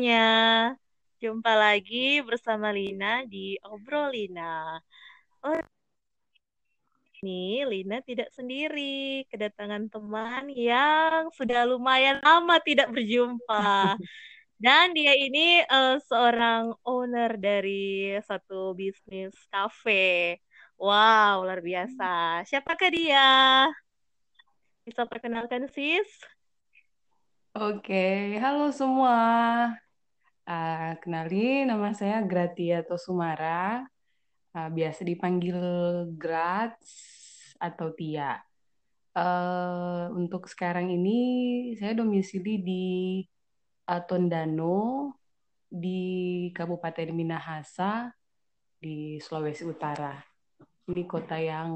Semuanya, jumpa lagi bersama Lina di Obrolina. Oh, ini Lina tidak sendiri, kedatangan teman yang sudah lumayan lama tidak berjumpa. Dan dia ini uh, seorang owner dari satu bisnis cafe. Wow, luar biasa. Siapakah dia? Bisa perkenalkan, sis? Oke, halo semua. Uh, kenalin, nama saya Gratia Tosumara. Uh, biasa dipanggil Grats atau Tia. Uh, untuk sekarang ini, saya domisili di uh, Tondano, di Kabupaten Minahasa, di Sulawesi Utara. Ini kota yang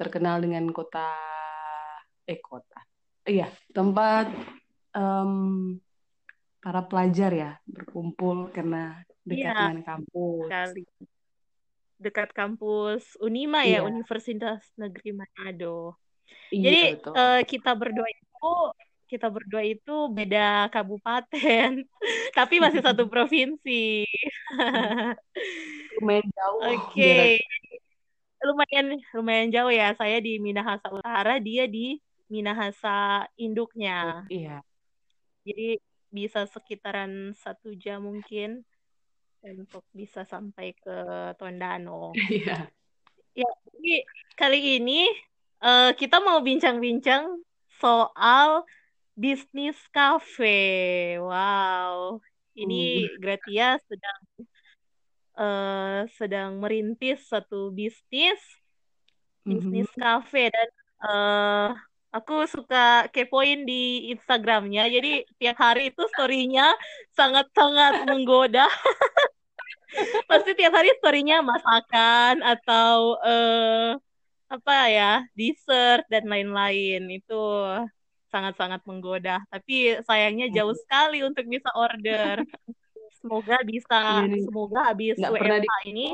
terkenal dengan kota, eh kota, iya tempat um, para pelajar ya berkumpul karena dekat Iya, dengan kampus. sekali. Dekat kampus Unima ya, Iya. Universitas Negeri Manado. Iya, Jadi betul. uh, kita berdua itu kita berdua itu beda kabupaten, tapi masih satu provinsi. Lumayan jauh Oke. Okay. Lumayan lumayan jauh ya. Saya di Minahasa Utara, dia di Minahasa induknya. Iya. Jadi bisa sekitaran satu jam mungkin untuk bisa sampai ke Tondano. Iya. Ya, jadi kali ini uh, kita mau bincang-bincang soal bisnis cafe. Wow, ini uh. Gratia sedang uh, sedang merintis satu bisnis bisnis mm -hmm. cafe dan uh, aku suka kepoin di Instagramnya. Jadi tiap hari itu storynya sangat-sangat menggoda. Pasti tiap hari storynya masakan atau uh, apa ya dessert dan lain-lain itu sangat-sangat menggoda. Tapi sayangnya jauh sekali untuk bisa order. Semoga bisa, ini, semoga habis Nggak WFH ini.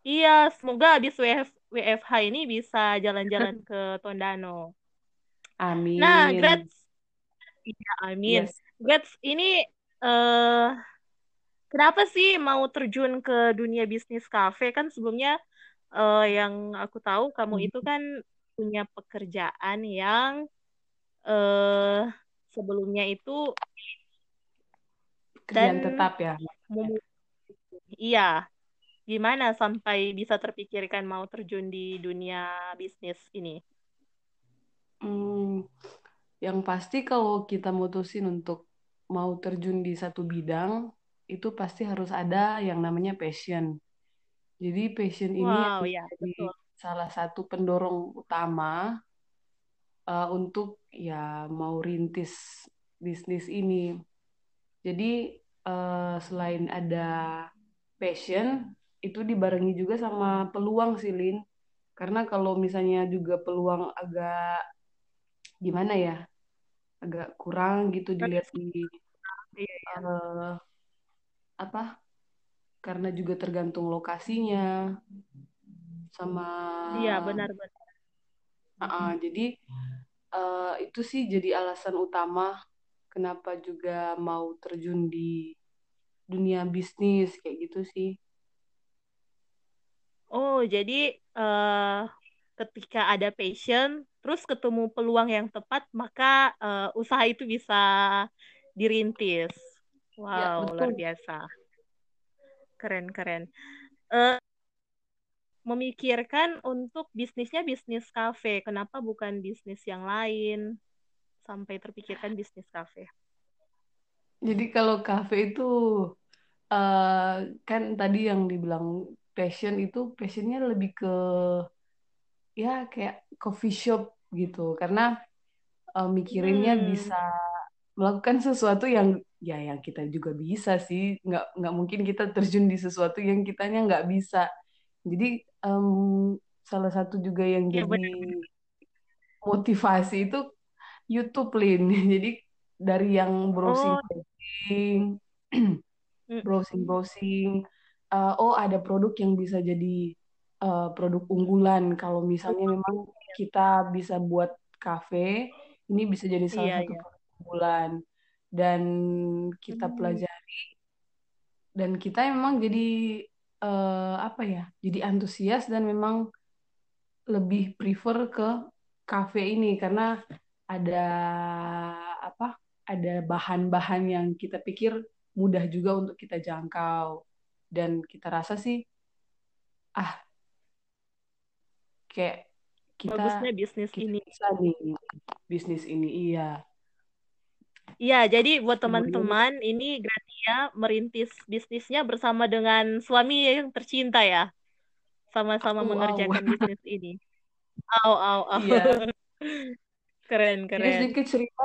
Iya, semoga habis WF, WFH ini bisa jalan-jalan ke Tondano. Amin. Nah, Grats, iya amin. Yes. Grats ini uh, kenapa sih mau terjun ke dunia bisnis kafe? Kan sebelumnya uh, yang aku tahu kamu itu kan punya pekerjaan yang uh, sebelumnya itu pekerjaan dan, tetap ya. Iya. Gimana sampai bisa terpikirkan mau terjun di dunia bisnis ini? Hmm, yang pasti kalau kita mutusin untuk mau terjun di satu bidang, itu pasti harus ada yang namanya passion. Jadi passion ini wow, ya, betul. salah satu pendorong utama uh, untuk ya mau rintis bisnis ini. Jadi uh, selain ada passion, itu dibarengi juga sama peluang sih, Lin. Karena kalau misalnya juga peluang agak gimana ya, agak kurang gitu dilihat di uh, apa? Karena juga tergantung lokasinya sama. Iya benar-benar. Uh, uh, jadi uh, itu sih jadi alasan utama kenapa juga mau terjun di dunia bisnis kayak gitu sih. Oh, jadi uh, ketika ada passion, terus ketemu peluang yang tepat, maka uh, usaha itu bisa dirintis. Wow, ya, luar biasa. Keren-keren. Uh, memikirkan untuk bisnisnya bisnis kafe, kenapa bukan bisnis yang lain? Sampai terpikirkan bisnis kafe. Jadi kalau kafe itu uh, kan tadi yang dibilang passion itu passionnya lebih ke ya kayak coffee shop gitu karena uh, mikirinnya hmm. bisa melakukan sesuatu yang ya yang kita juga bisa sih nggak nggak mungkin kita terjun di sesuatu yang kitanya nggak bisa jadi um, salah satu juga yang ya, jadi bener. motivasi itu YouTube Lin jadi dari yang browsing browsing oh. browsing browsing uh, oh ada produk yang bisa jadi uh, produk unggulan. Kalau misalnya memang kita bisa buat kafe ini bisa jadi salah Iya, satu iya. produk unggulan. Dan kita Hmm, pelajari dan kita memang jadi eh, apa ya jadi antusias dan memang lebih prefer ke cafe ini. Karena ada apa ada bahan-bahan yang kita pikir mudah juga untuk kita jangkau dan kita rasa sih ah kayak kita bagusnya bisnis kita ini. bisa nih bisnis ini iya Iya, jadi buat teman-teman ini Gratia merintis bisnisnya bersama dengan suami yang tercinta ya. Sama-sama mengerjakan bisnis ini. Au, au, au. iya Keren, ini keren. sedikit cerita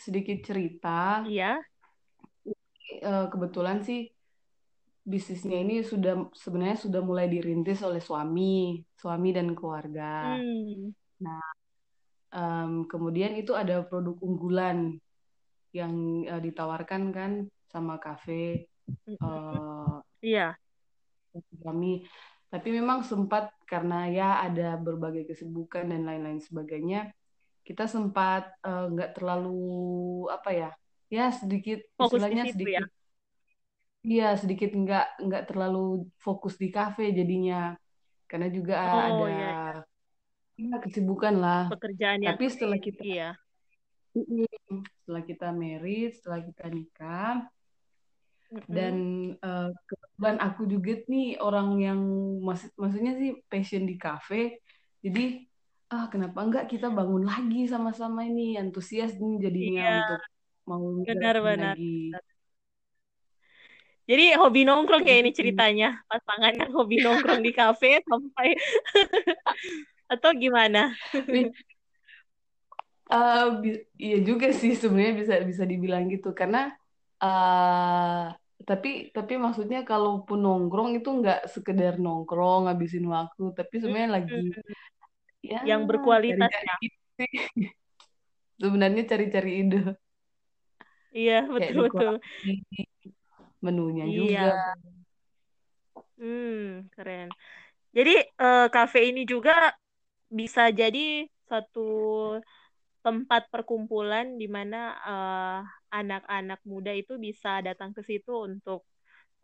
sedikit cerita Iya. Eh, kebetulan sih bisnisnya ini sudah sebenarnya sudah mulai dirintis oleh suami suami dan keluarga Hmm. nah em, kemudian itu ada produk unggulan yang eh, ditawarkan kan sama kafe Mm-mm. eh, Iya. kami. Tapi memang sempat karena ya ada berbagai kesibukan dan lain-lain sebagainya, kita sempat nggak terlalu apa ya, ya sedikit Fokus istilahnya situ ya. sedikit, iya sedikit nggak nggak terlalu fokus di kafe jadinya, karena juga Oh, ada iya, iya. ya, kesibukan lah. Pekerjaan yang Tapi setelah lain. kita Iya. setelah kita married, setelah kita nikah, dan Mm-mm. eh, kebetulan aku juga nih orang yang maksud maksudnya sih passion di cafe jadi ah kenapa enggak kita bangun lagi sama-sama ini antusias nih jadinya Iya, untuk mau benar-benar. lagi Jadi hobi nongkrong kayak ini sih ceritanya. Pasangan yang hobi nongkrong di kafe sampai atau gimana? Bi- iya juga sih sebenarnya bisa bisa dibilang gitu karena eh tapi tapi maksudnya kalaupun nongkrong itu nggak sekedar nongkrong ngabisin waktu tapi sebenarnya lagi Hmm, ya yang berkualitas cari-cari ya. sebenarnya cari-cari ide Iya, betul-betul. dekorasi menunya Iya, juga. Hmm, keren. Jadi eh, kafe ini juga bisa jadi satu tempat perkumpulan di mana eh, anak-anak muda itu bisa datang ke situ untuk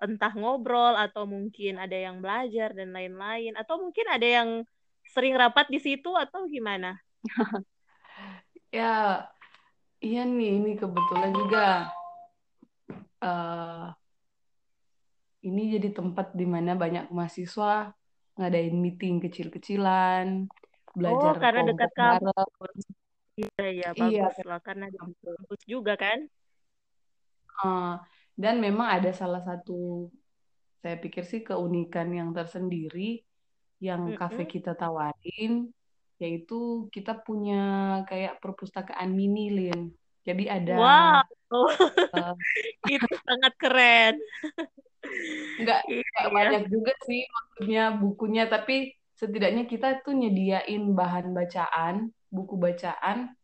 entah ngobrol atau mungkin ada yang belajar dan lain-lain atau mungkin ada yang sering rapat di situ atau gimana? ya iya nih ini kebetulan juga eh ini jadi tempat di mana banyak mahasiswa ngadain meeting kecil-kecilan Oh, belajar karena dekat kampus. Iya, iya, iya bagus kayak lah karena gitu. kampus juga kan. Eh, dan memang ada salah satu saya pikir sih keunikan yang tersendiri yang kafe Mm-mm. kita tawarin yaitu kita punya kayak perpustakaan mini Lin jadi ada Wow, eh, itu sangat keren. nggak Iya, iya. banyak juga sih maksudnya bukunya tapi setidaknya kita tuh nyediain bahan bacaan buku bacaan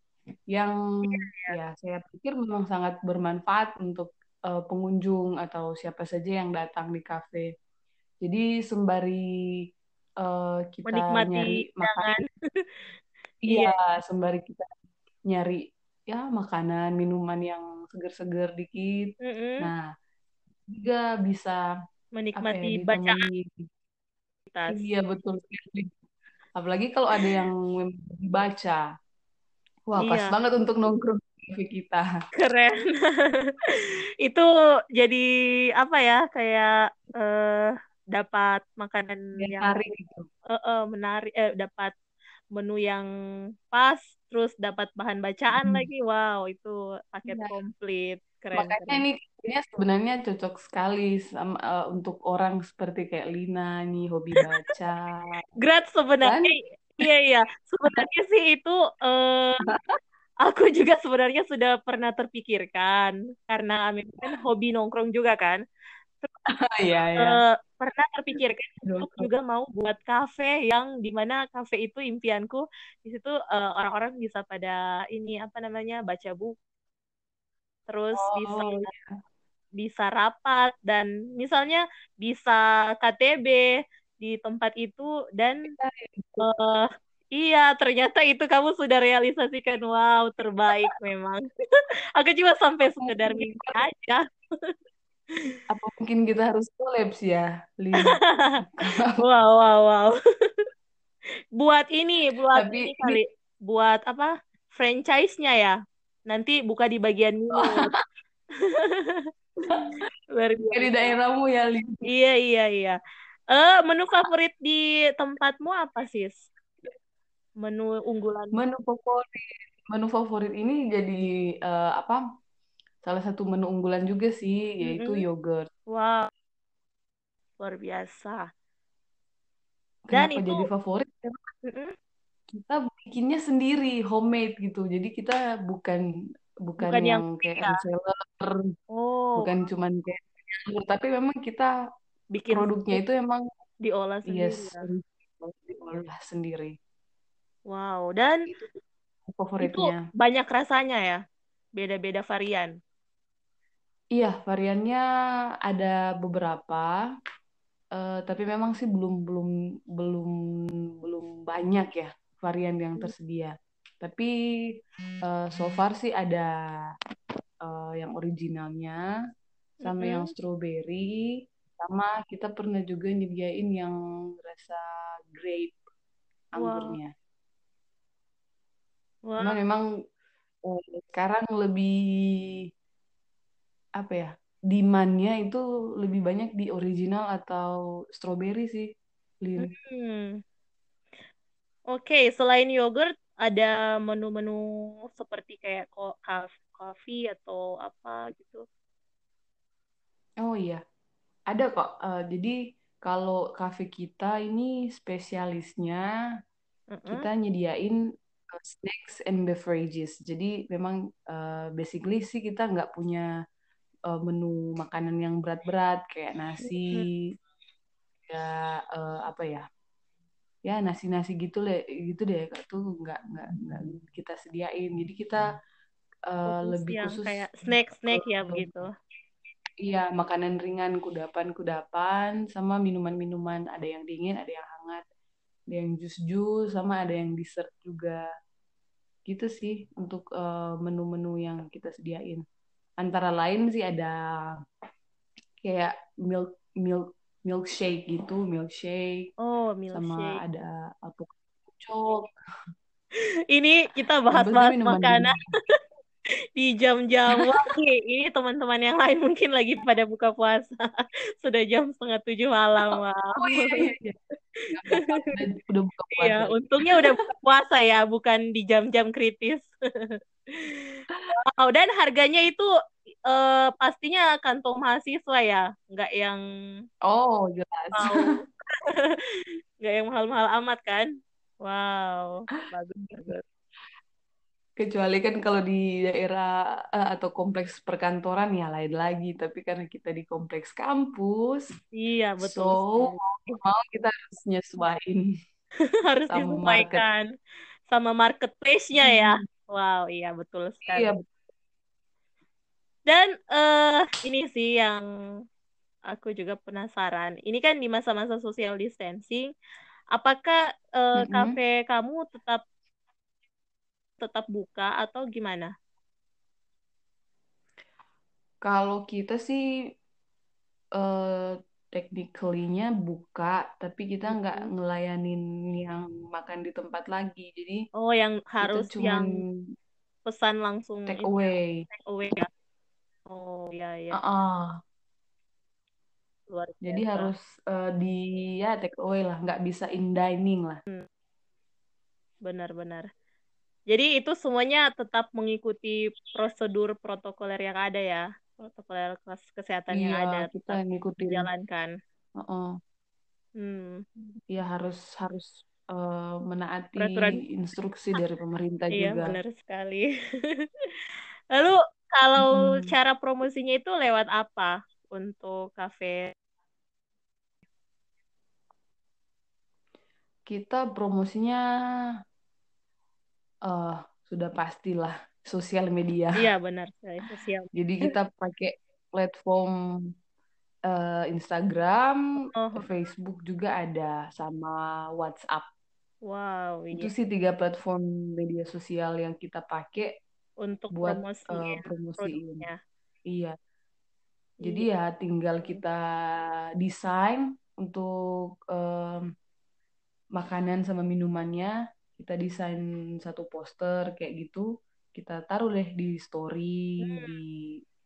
yang ya saya pikir memang sangat bermanfaat untuk eh, pengunjung atau siapa saja yang datang di kafe jadi sembari eh, kita Menikmati nyari makan jangan. iya Iya. sembari kita nyari ya makanan minuman yang seger-seger dikit Mm-mm. nah juga bisa ya Menikmati ditemani bacaan iya betul sekali Apalagi kalau ada yang dibaca. Wah, pas Iya, banget untuk nongkrong kita. keren. Itu jadi apa ya? Kayak eh dapat makanan Dia yang tarik gitu. eh, eh, menarik, eh, dapat menu yang pas, terus dapat bahan bacaan Hmm. lagi. Wow, itu paket Iya. komplit. Keren, Makanya keren. ini kayaknya sebenarnya cocok sekali sama, eh, untuk orang seperti kayak Lina nih, hobi baca. Grad Kan? sebenarnya, iya iya, sebenarnya sih itu eh, aku juga sebenarnya sudah pernah terpikirkan karena Amin kan hobi nongkrong juga kan. Terus, Iya, ya. Pernah terpikirkan untuk juga mau buat kafe yang di mana kafe itu impianku di situ eh, orang-orang bisa pada ini apa namanya baca buku terus bisa Oh, bisa rapat dan misalnya bisa KTB di tempat itu dan iya. Iya, ternyata itu kamu sudah realisasikan. Wow, terbaik memang. Aku cuma sampai sekedar mimpi aja. apa mungkin kita harus collabs ya, Lin? Wow, wow, wow. Buat ini, buat Tapi ini ini kali. Buat apa? Franchise-nya ya. Nanti buka di bagian minum. Luar di daerahmu ya, Lin. Iya, iya, iya. Eh, menu favorit di tempatmu apa, sis? Menu unggulan. Menu favorit, menu favorit ini jadi eh, apa? Salah satu menu unggulan juga sih, yaitu Mm-mm. yogurt. Wow, luar biasa. Dan Kenapa itu jadi favorit? Mm-mm, kita bikinnya sendiri, homemade gitu. Jadi kita bukan bukan bukan yang yang kayak ya. reseller, Oh, bukan cuman kayak, tapi memang kita bikin produknya itu emang diolah yes sendiri ya. diolah sendiri. Wow, dan Itu itu favoritnya. banyak rasanya ya. Beda-beda varian. Iya, variannya ada beberapa, eh, tapi memang sih belum belum belum belum banyak ya varian yang tersedia. Tapi eh, so far sih ada eh, yang originalnya, sama yang Mm-mm. strawberry, sama kita pernah juga nyediain yang rasa grape Wow, anggurnya. Cuman wow. memang eh, sekarang lebih apa ya? Demandnya itu lebih banyak di original atau strawberry sih, Lin. Hmm. Oke, selain yogurt, ada menu-menu seperti kayak coffee atau apa gitu. Oh iya, ada kok. Eh, jadi kalau cafe kita ini spesialisnya kita Mm-mm. nyediain uh, snacks and beverages. Jadi memang uh, basically sih kita nggak punya uh, menu makanan yang berat-berat kayak nasi, ya uh, apa ya, ya nasi-nasi gitu deh, gitu deh. Itu nggak nggak nggak kita sediain. Jadi kita uh, Fokus lebih yang khusus kayak snack-snack ya begitu. iya makanan ringan, kudapan-kudapan, sama minuman-minuman. Ada yang dingin, ada yang hangat, ada yang jus-jus, sama ada yang dessert juga. Gitu sih untuk menu-menu yang kita sediain. Antara lain sih ada kayak milk milk milkshake gitu, milkshake Oh, sama milkshake. ada alpukat cok. Ini kita bahas-bahas makanan di jam-jam wah ini, teman-teman yang lain mungkin lagi pada buka puasa. Sudah jam setengah tujuh malam. Wow. Oh iya iya iya. Apa-apa, udah, udah buka Iya, puasa. untungnya udah buka puasa ya, bukan di jam-jam kritis. Wow, dan harganya itu eh, pastinya kantong mahasiswa ya, nggak yang Oh jelas. mau, nggak yang mahal-mahal amat kan? Wow, bagus bagus. Kecuali kan kalau di daerah eh, atau kompleks perkantoran ya lain lagi. Tapi karena kita di kompleks kampus, Iya, so betul mau kita harus nyesuaiin Harus sama market. disesuaikan sama marketplace-nya ya. Hmm, Wow, iya betul sekali. iya, Dan eh ini sih yang aku juga penasaran. Ini kan di masa-masa social distancing, apakah Mm-mm. kafe kamu tetap tetap buka atau gimana? Kalau kita sih eh technically-nya buka, tapi kita nggak Mm-mm. ngelayanin yang makan di tempat lagi. Jadi Oh, yang harus cuman yang pesan langsung take ya, away. take away ya. Oh, iya ya, Ah, luar Jadi biasa. harus eh, di ya take away lah, nggak bisa in dining lah. Hmm, benar-benar. Jadi itu semuanya tetap mengikuti prosedur protokoler yang ada ya, protokoler kes- kesehatan yang Iya, ada kita tetap ngikutin. dijalankan. Heeh. Hmm, Ya harus harus eh, menaati peraturan, instruksi dari pemerintah iya juga. benar sekali. Lalu kalau Mm-mm. cara promosinya itu lewat apa untuk kafe? Kita promosinya eh sudah pastilah sosial media. Iya benar sosial. Jadi kita pakai platform eh, Instagram, Oh, Facebook juga ada sama WhatsApp. Wow, Itu iya. sih tiga platform media sosial yang kita pakai Untuk buat eh, promosiin promosiin. produknya. Iya, jadi Iya. ya tinggal kita desain untuk em, makanan sama minumannya. Kita desain satu poster kayak gitu. Kita taruh deh di story, di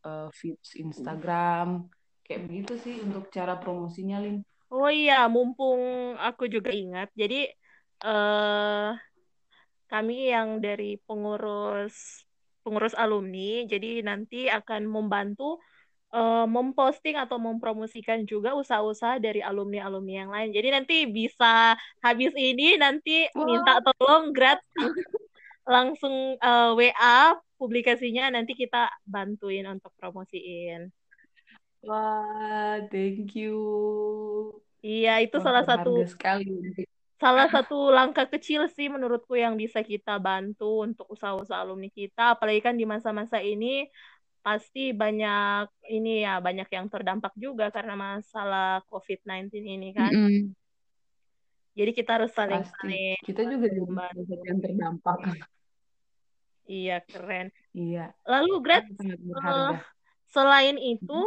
eh, feeds Instagram. Kayak begitu sih untuk cara promosinya, Lin. Oh iya, mumpung aku juga ingat. Jadi eh kami yang dari pengurus pengurus alumni, jadi nanti akan membantu eh, memposting atau mempromosikan juga usaha-usaha dari alumni-alumni yang lain. Jadi nanti bisa habis ini nanti minta Wah, tolong grad langsung eh, WA publikasinya nanti kita bantuin untuk promosiin. wah, thank you. Iya, itu Wah, salah satu sekali. salah satu langkah kecil sih menurutku yang bisa kita bantu untuk usaha-usaha alumni kita. Apalagi kan di masa-masa ini pasti banyak ini ya, banyak yang terdampak juga karena masalah COVID-19 ini kan. Mm-mm, Jadi kita harus pasti. saling-saling Kita juga yang terdampak. Iya, keren. Iya, Lalu, eh, berharga. selain itu,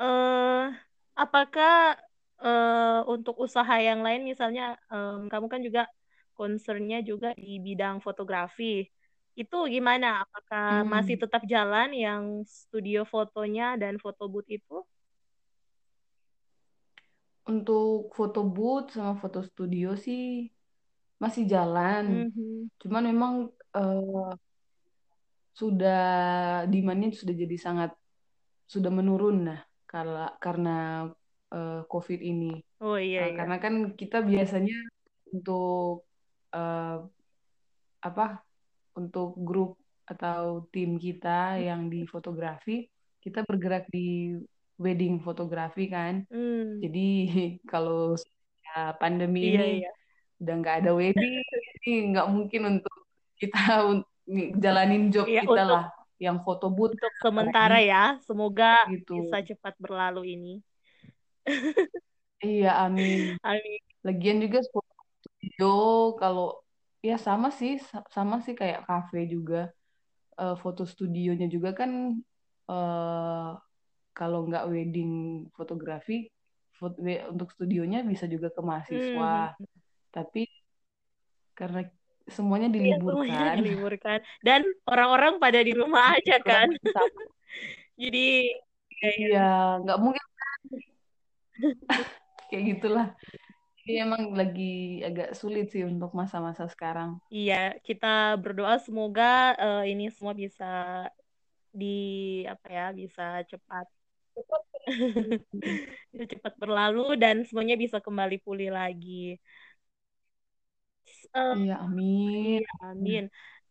eh, apakah eh, untuk usaha yang lain, misalnya em, kamu kan juga concernnya juga di bidang fotografi, itu gimana? Apakah masih Hmm. tetap jalan yang studio fotonya dan foto booth itu? Untuk foto booth sama foto studio sih masih jalan. Mhm. Cuman memang eh, sudah demandnya sudah jadi sangat sudah menurun nah karena karena eh, COVID ini. Oh iya Eh, iya. karena kan kita biasanya untuk eh, apa untuk grup atau tim kita yang di fotografi kita bergerak di wedding fotografi kan. Hmm. Jadi kalau ya, pandemi Iya ini iya. udah nggak ada wedding, jadi nggak mungkin untuk kita un- jalanin job Iya kita untuk lah, yang foto booth untuk sementara ya. Semoga gitu. bisa cepat berlalu ini. Iya, amin. Amin. Lagian juga studio kalau ya sama sih, sa- sama sih kayak kafe juga. Eh, foto studionya juga kan eh kalau nggak wedding fotografi, fot- we- untuk studionya bisa juga ke mahasiswa. Mhm. Tapi karena semuanya Iya, semuanya diliburkan, diliburkan. Dan orang-orang pada di rumah aja kan. Jadi, ya, ya. Iya, nggak mungkin kayak gitulah. Jadi emang lagi agak sulit sih untuk masa-masa sekarang. Iya, kita berdoa semoga eh, ini semua bisa di apa ya, bisa cepat bisa cepat berlalu dan semuanya bisa kembali pulih lagi. Eh, Iya, amin. iya, amin.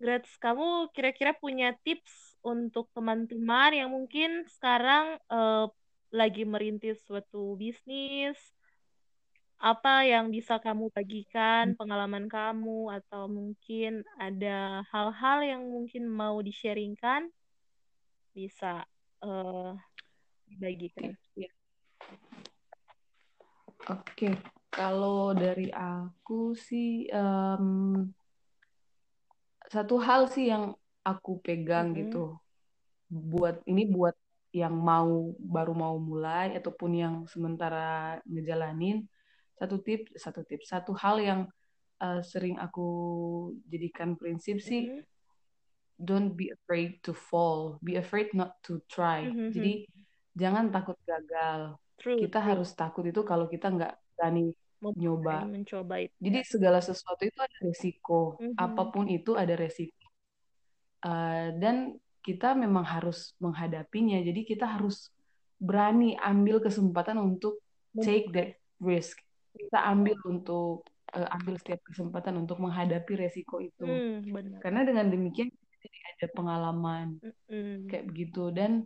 Grace, kamu kira-kira punya tips untuk teman-teman yang mungkin sekarang eh, lagi merintis suatu bisnis apa yang bisa kamu bagikan, pengalaman kamu, atau mungkin ada hal-hal yang mungkin mau di-sharingkan, bisa eh, dibagikan. Tips ya. Oke, kalau dari aku sih em, satu hal sih yang aku pegang gitu Mm-mm. buat ini buat yang mau baru mau mulai ataupun yang sementara ngejalanin satu tips satu tips satu hal yang eh, sering aku jadikan prinsip sih Mm-mm. don't be afraid to fall be afraid not to try Mhm. jadi jangan takut gagal True, kita true. harus takut itu kalau kita nggak berani nyoba mencoba itu jadi segala sesuatu itu ada resiko Mhm. apa pun itu ada resiko Uh, dan kita memang harus menghadapinya. Jadi kita harus berani ambil kesempatan untuk take that risk. Kita ambil untuk uh, ambil setiap kesempatan untuk menghadapi resiko itu. Hmm, benar. Karena dengan demikian kita jadi ada pengalaman Mm-mm. kayak begitu dan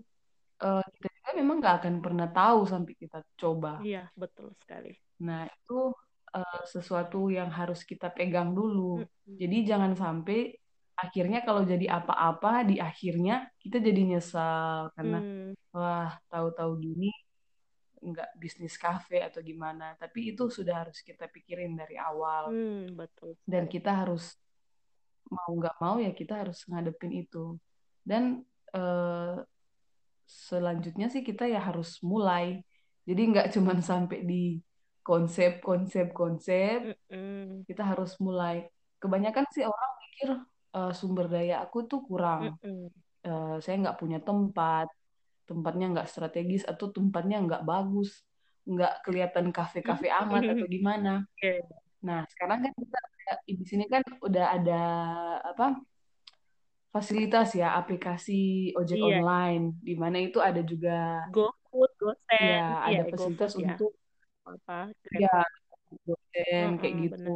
uh, kita juga memang nggak akan pernah tahu sampai kita coba. Iya, betul sekali. Nah itu uh, sesuatu yang harus kita pegang dulu. Mm-mm. Jadi jangan sampai akhirnya kalau jadi apa-apa di akhirnya kita jadi nyesal karena Hmm, wah tahu-tahu gini nggak bisnis kafe atau gimana. Tapi itu sudah harus kita pikirin dari awal. Hmm, betul. Dan kita harus mau nggak mau ya kita harus ngadepin itu. Dan eh, selanjutnya sih kita ya harus mulai. Jadi nggak cuma sampai di konsep, konsep, konsep. Mm-mm. Kita harus mulai. Kebanyakan sih orang mikir eh, sumber daya aku tuh kurang. Mm-mm. Eh, saya nggak punya tempat, tempatnya nggak strategis atau tempatnya nggak bagus, nggak kelihatan kafe-kafe amat atau gimana. Nah, sekarang kan kita di sini kan udah ada apa fasilitas ya aplikasi ojek Iya, online di mana itu ada juga GoFood, GoSend, ya iya ada fasilitas ya, untuk apa ya dosen kayak Heeh, gitu.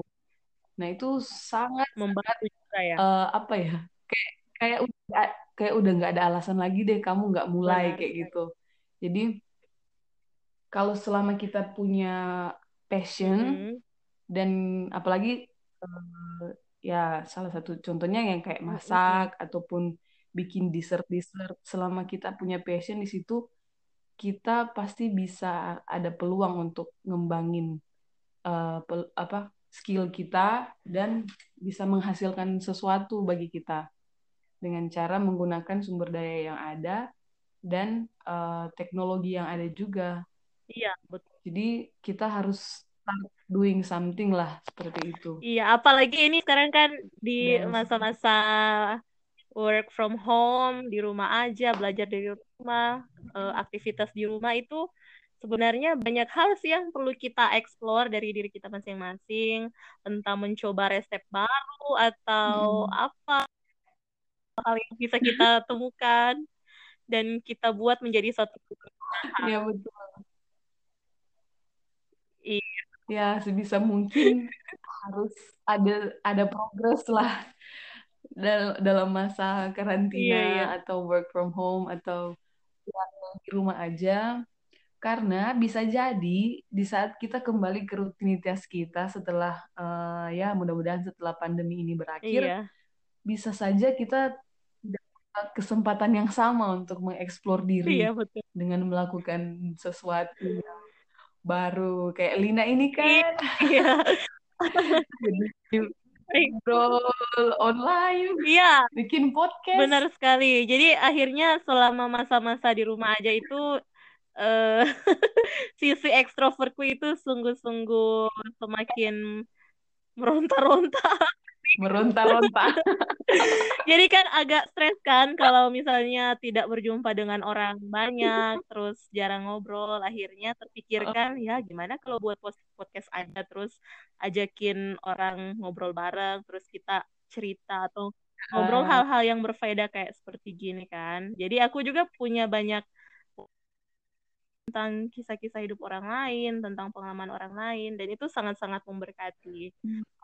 Nah, itu sangat Membantu juga ya, eh, apa ya? Kayak kayak udah kayak udah nggak ada alasan lagi deh kamu nggak mulai benar kayak gitu. Jadi kalau selama kita punya passion Mm-mm. dan apalagi eh, ya salah satu contohnya yang kayak masak ataupun bikin dessert-dessert selama kita punya passion di situ kita pasti bisa ada peluang untuk ngembangin eh, pel- apa skill kita dan bisa menghasilkan sesuatu bagi kita dengan cara menggunakan sumber daya yang ada dan eh, teknologi yang ada juga. Iya, betul. Jadi kita harus start doing something lah seperti itu. Iya, apalagi ini sekarang kan di masa-masa work from home, di rumah aja, belajar dari rumah, eh, aktivitas di rumah itu sebenarnya banyak hal sih yang perlu kita explore dari diri kita masing-masing, entah mencoba resep baru atau Mm-mm. apa hal yang bisa kita temukan dan kita buat menjadi satu usaha. ya betul. Iya, Ya sebisa mungkin harus ada ada progres lah dal- dalam masa karantina iya, iya, atau work from home atau di rumah aja. Karena bisa jadi di saat kita kembali ke rutinitas kita setelah eh, ya mudah-mudahan setelah pandemi ini berakhir, iya, bisa saja kita kesempatan yang sama untuk mengeksplor diri iya betul. dengan melakukan sesuatu yang baru. Kayak Lina ini Iya, kan iya, jadi ngobrol online, iya, bikin podcast. benar sekali. Jadi akhirnya selama masa-masa di rumah aja itu eh sisi ekstrovertku itu sungguh-sungguh semakin meronta-ronta. Meronta-ronta. Jadi kan agak stres kan kalau misalnya tidak berjumpa dengan orang banyak, terus jarang ngobrol, akhirnya terpikirkan ya gimana kalau buat podcast aja, terus ajakin orang ngobrol bareng, terus kita cerita atau ngobrol hal-hal yang berfaedah kayak seperti gini kan. Jadi aku juga punya banyak tentang kisah-kisah hidup orang lain, tentang pengalaman orang lain, dan itu sangat-sangat memberkati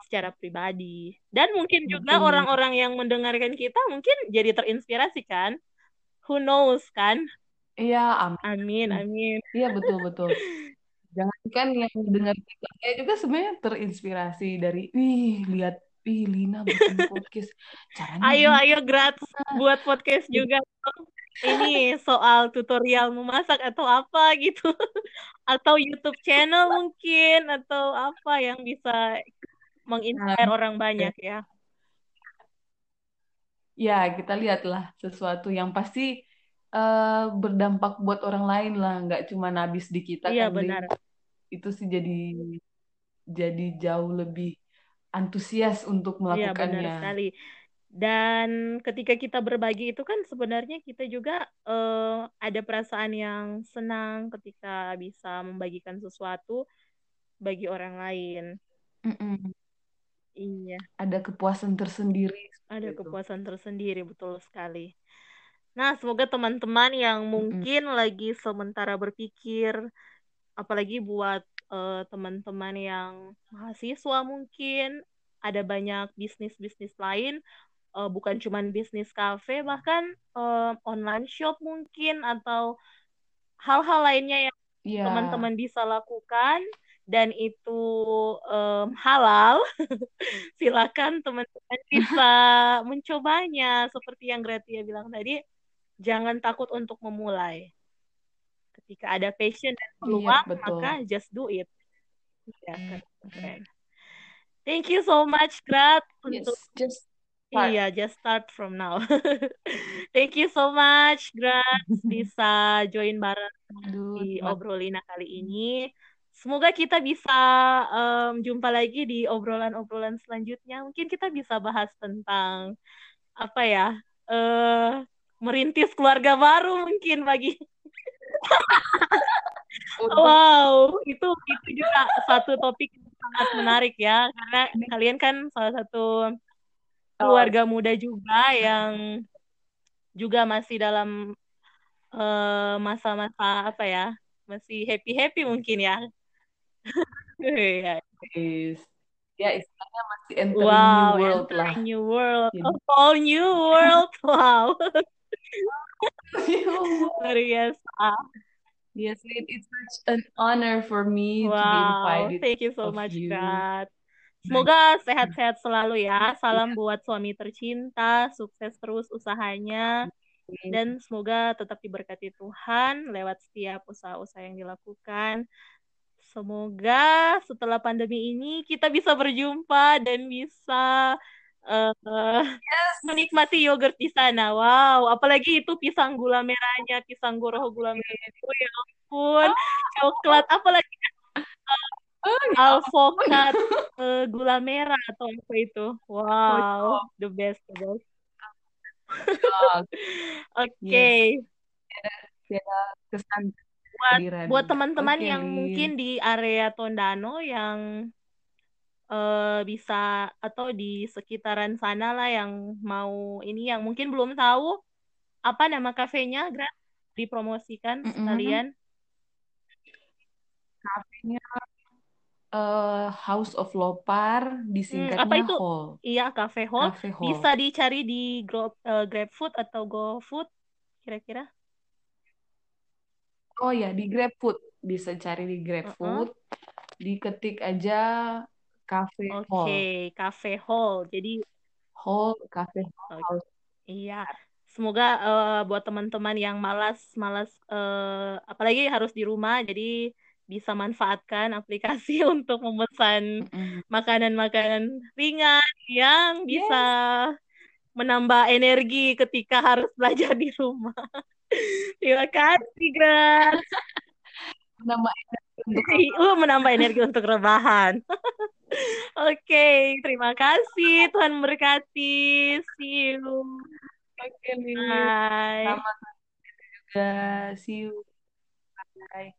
secara pribadi. Dan mungkin juga betul. orang-orang yang mendengarkan kita mungkin jadi terinspirasi kan? Who knows kan? Iya, amin. Amin, amin. Iya, betul-betul. Jangankan yang dengar kita, saya juga sebenarnya terinspirasi dari, wih, lihat, wih, Lina bikin podcast. Caranya Ayo, gini. ayo gratis buat podcast juga. Ini soal tutorial memasak atau apa gitu. Atau YouTube channel mungkin atau apa yang bisa menginspire orang banyak ya. Ya, kita lihatlah sesuatu yang pasti eh, berdampak buat orang lain lah, nggak cuma habis di kita Iya, kan, benar. Itu sih jadi jadi jauh lebih antusias untuk Iya, benar melakukannya. sekali. Dan ketika kita berbagi itu kan sebenarnya kita juga eh, ada perasaan yang senang ketika bisa membagikan sesuatu bagi orang lain. Mm-mm. Iya, Ada kepuasan tersendiri ada itu. kepuasan tersendiri, betul sekali. Nah, semoga teman-teman yang mungkin lagi sementara berpikir, apalagi buat eh, teman-teman yang mahasiswa mungkin, ada banyak bisnis-bisnis lain, eh, bukan cuma bisnis kafe, bahkan eh, online shop mungkin, atau hal-hal lainnya yang Iya, teman-teman bisa lakukan, dan itu em, halal, silakan teman-teman bisa mencobanya. Seperti yang Gratia bilang tadi, jangan takut untuk memulai. Jika ada passion dan Iya, peluang, betul. maka just do it. Ya, keren. keren. Thank you so much, Grat, untuk Yes, just start. Iya, just start from now. Thank you so much, Grat, bisa join bareng Aduh, di obrolina kali ini. Semoga kita bisa em, jumpa lagi di obrolan-obrolan selanjutnya. Mungkin kita bisa bahas tentang apa ya? eh merintis keluarga baru mungkin bagi Untuk Wow, itu itu juga satu topik yang sangat menarik ya, karena kalian kan salah satu keluarga muda juga yang juga masih dalam eh, masa-masa apa ya, masih happy-happy mungkin ya. Iya. is ya istilahnya masih entering new Wow, world lah. entering new world, a whole new world. Wow, new world. luar biasa. Yes, it, it's such an honor for me to be Wow, invited thank you so much, you. Nah, Semoga sehat-sehat selalu ya. Salam iya, buat suami tercinta, sukses terus usahanya, dan semoga tetap diberkati Tuhan lewat setiap usaha-usaha yang dilakukan. Semoga setelah pandemi ini kita bisa berjumpa dan bisa eh, Yes. menikmati yogurt di sana. Wow, apalagi itu pisang gula merahnya, pisang goroho gula merah. Oh ya ampun, Oh, coklat, apalagi oh, alvokat ampun. eh, gula merah atau apa itu. Wow, the best, the best. Oke, Yes, beda kesan buat buat teman-teman Oke, yang mungkin di area Tondano yang eh, bisa atau di sekitaran sana lah yang mau ini yang mungkin belum tahu apa nama kafenya, Gra? Dipromosikan Mm-mm. sekalian. Kafenya eh, House of Lopar, Hmm, apa disingkatnya itu? Hall. Iya, Cafe Hall. Cafe Hall. Bisa dicari di Grab, eh, GrabFood atau GoFood kira-kira? Oh ya, di GrabFood. Bisa cari di. GrabFood. Diketik aja Cafe Oke, Hall. Cafe Hall. Jadi Hall, Cafe Hall, Oke. House. Iya, semoga eh, buat teman-teman yang malas, malas, eh, apalagi harus di rumah, jadi bisa manfaatkan aplikasi untuk memesan makanan-makanan ringan yang bisa Yes. menambah energi ketika harus belajar di rumah. Terima kasih, Grat. Menambah energi untuk Uh, menambah energi untuk rebahan. Oke, terima kasih. Tuhan memberkati. See you. Oke, Lin. Bye. Sama juga. See you. Bye.